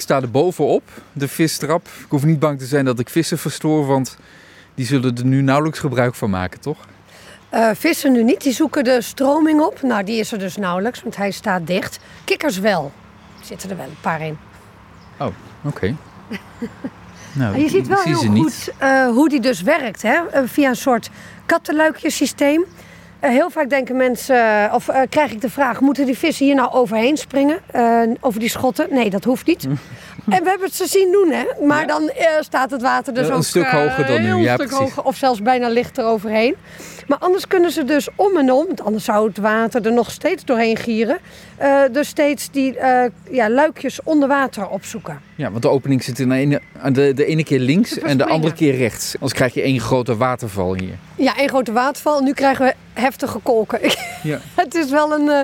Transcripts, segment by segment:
Ik sta er bovenop, de vistrap. Ik hoef niet bang te zijn dat ik vissen verstoor, want die zullen er nu nauwelijks gebruik van maken, toch? Uh, vissen nu niet, die zoeken de stroming op. Nou, die is er dus nauwelijks, want hij staat dicht. Kikkers wel. Er zitten er wel een paar in. Oh, oké. nou, je ziet wel heel goed uh, hoe die dus werkt, hè? Uh, via een soort kattenluikjesysteem. Uh, heel vaak denken mensen, of krijg ik de vraag: moeten die vissen hier nou overheen springen? over die schotten? Nee, dat hoeft niet. en we hebben het ze zien doen, hè? Maar dan staat het water dus een ook een stuk hoger dan nu. Ja, een stuk hoger, of zelfs bijna lichter overheen. Maar anders kunnen ze dus om en om, want anders zou het water er nog steeds doorheen gieren. Dus steeds die ja, luikjes onder water opzoeken. Ja, want de opening zit in de ene, de, de ene keer links en de andere keer rechts. Anders krijg je één grote waterval hier. Ja, één grote waterval. Nu krijgen we heftige kolken. Ja. het is wel een. Uh,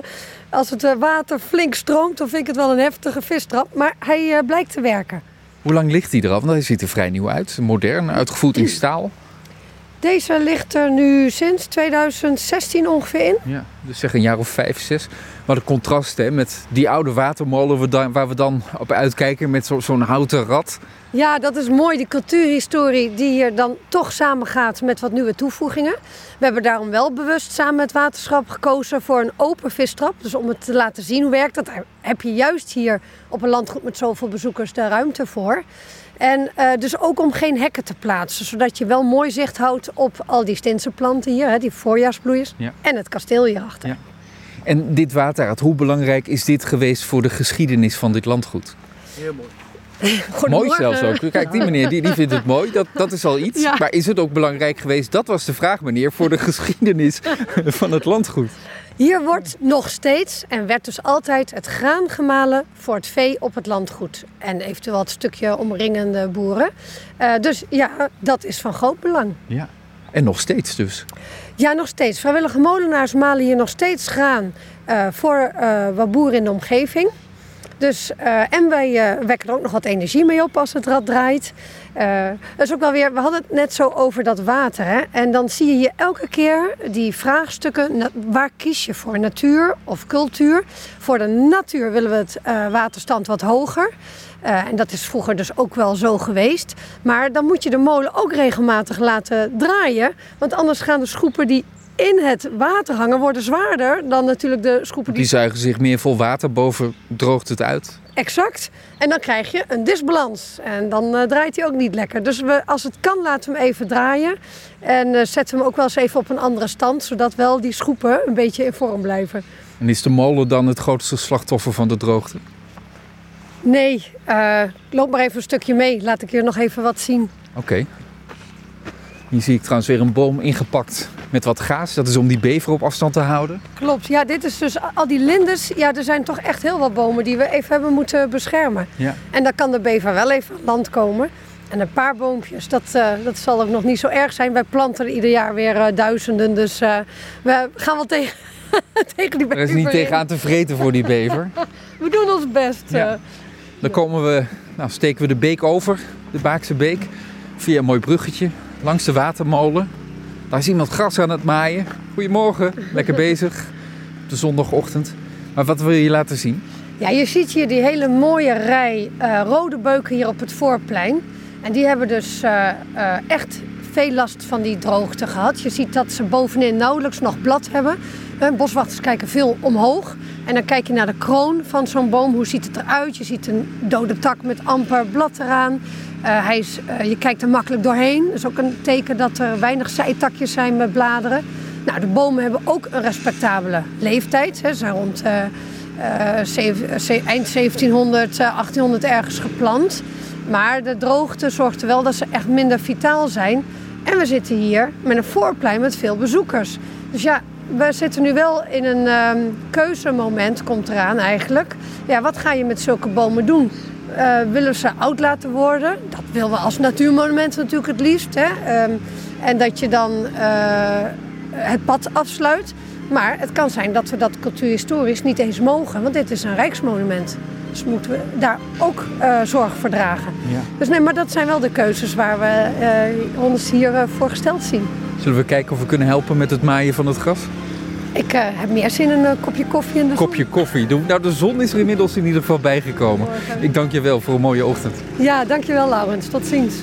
als het water flink stroomt, dan vind ik het wel een heftige vistrap. Maar hij blijkt te werken. Hoe lang ligt hij eraf? Want hij ziet er vrij nieuw uit. Modern, uitgevoerd in staal. Deze ligt er nu sinds 2016 ongeveer in. Ja, dus zeg een jaar of vijf, zes. Wat een contrast hè, met die oude watermolen waar we dan op uitkijken met zo'n houten rad. Ja, dat is mooi, die cultuurhistorie die hier dan toch samengaat met wat nieuwe toevoegingen. We hebben daarom wel bewust samen met waterschap gekozen voor een open vistrap. Dus om het te laten zien hoe werkt dat, heb je juist hier op een landgoed met zoveel bezoekers de ruimte voor. En uh, dus ook om geen hekken te plaatsen, zodat je wel mooi zicht houdt op al die planten hier, hè, die voorjaarsbloeiers, ja. en het kasteel hierachter. Ja. En dit waterraad, hoe belangrijk is dit geweest voor de geschiedenis van dit landgoed? Heel mooi. mooi zelfs ook. Kijk, die meneer die, die vindt het mooi. Dat, dat is al iets. Maar is het ook belangrijk geweest? Dat was de vraag, meneer, voor de geschiedenis van het landgoed. Hier wordt nog steeds en werd dus altijd het graan gemalen voor het vee op het landgoed. En eventueel het stukje omringende boeren. Uh, dus ja, dat is van groot belang. Ja, en nog steeds dus. Ja, nog steeds. Vrijwillige molenaars malen hier nog steeds graan uh, voor uh, wat boeren in de omgeving. Dus, uh, en wij wekken er ook nog wat energie mee op als het rad draait. Uh, dat is ook wel weer, we hadden het net zo over dat water. Hè? En dan zie je elke keer die vraagstukken. Waar kies je voor? Natuur of cultuur? Voor de natuur willen we het waterstand wat hoger. En dat is vroeger dus ook wel zo geweest. Maar dan moet je de molen ook regelmatig laten draaien. Want anders gaan de schoepen die in het water hangen worden zwaarder dan natuurlijk de schoepen die... Die zuigen zich meer vol water, boven droogt het uit. Exact. En dan krijg je een disbalans. En dan uh, draait hij ook niet lekker. Dus we, als het kan, laten we hem even draaien. En uh, zetten we hem ook wel eens even op een andere stand. Zodat wel die schoepen een beetje in vorm blijven. En is de molen dan het grootste slachtoffer van de droogte? Nee, uh, loop maar even een stukje mee. Laat ik je nog even wat zien. Oké. Okay. Hier zie ik trouwens weer een boom ingepakt met wat gaas. Dat is om die bever op afstand te houden. Klopt, ja, dit is dus al die linders. Ja, er zijn toch echt heel wat bomen die we even hebben moeten beschermen. Ja. En dan kan de bever wel even aan land komen. En een paar boompjes, dat, uh, dat zal ook nog niet zo erg zijn. Wij planten er ieder jaar weer uh, duizenden, dus uh, we gaan wel tegen, tegen die bever Er is niet tegenaan te vreten voor die bever. we doen ons best. Ja. Dan komen we, nou, steken we de beek over, de Baakse beek, via een mooi bruggetje langs de watermolen. Daar is iemand gras aan het maaien. Goedemorgen, lekker bezig op de zondagochtend. Maar wat wil je laten zien? Ja, je ziet hier die hele mooie rij uh, rode beuken hier op het voorplein. En die hebben dus uh, uh, echt veel last van die droogte gehad. Je ziet dat ze bovenin nauwelijks nog blad hebben. Boswachters kijken veel omhoog. En dan kijk je naar de kroon van zo'n boom. Hoe ziet het eruit? Je ziet een dode tak met amper blad eraan. Is, uh, je kijkt er makkelijk doorheen. Dat is ook een teken dat er weinig zijtakjes zijn met bladeren. Nou, de bomen hebben ook een respectabele leeftijd. Ze zijn rond uh, eind 1700, 1800 ergens geplant. Maar de droogte zorgt er wel dat ze echt minder vitaal zijn. En we zitten hier met een voorplein met veel bezoekers. Dus ja, we zitten nu wel in een um, keuzemoment, komt eraan eigenlijk. Ja, wat ga je met zulke bomen doen? Uh, willen ze oud laten worden? Dat willen we als natuurmonument natuurlijk het liefst. Hè? Um, en dat je dan uh, het pad afsluit. Maar het kan zijn dat we dat cultuurhistorisch niet eens mogen, want dit is een rijksmonument. Dus moeten we daar ook uh, zorg voor dragen. Ja. Dus nee, maar dat zijn wel de keuzes waar we ons hier voorgesteld zien. Zullen we kijken of we kunnen helpen met het maaien van het gras? Ik uh, heb meer zin in een kopje koffie in de Kopje zon. koffie. Nou, de zon is er inmiddels in ieder geval bijgekomen. Ik dank je wel voor een mooie ochtend. Ja, dankjewel Laurens. Tot ziens.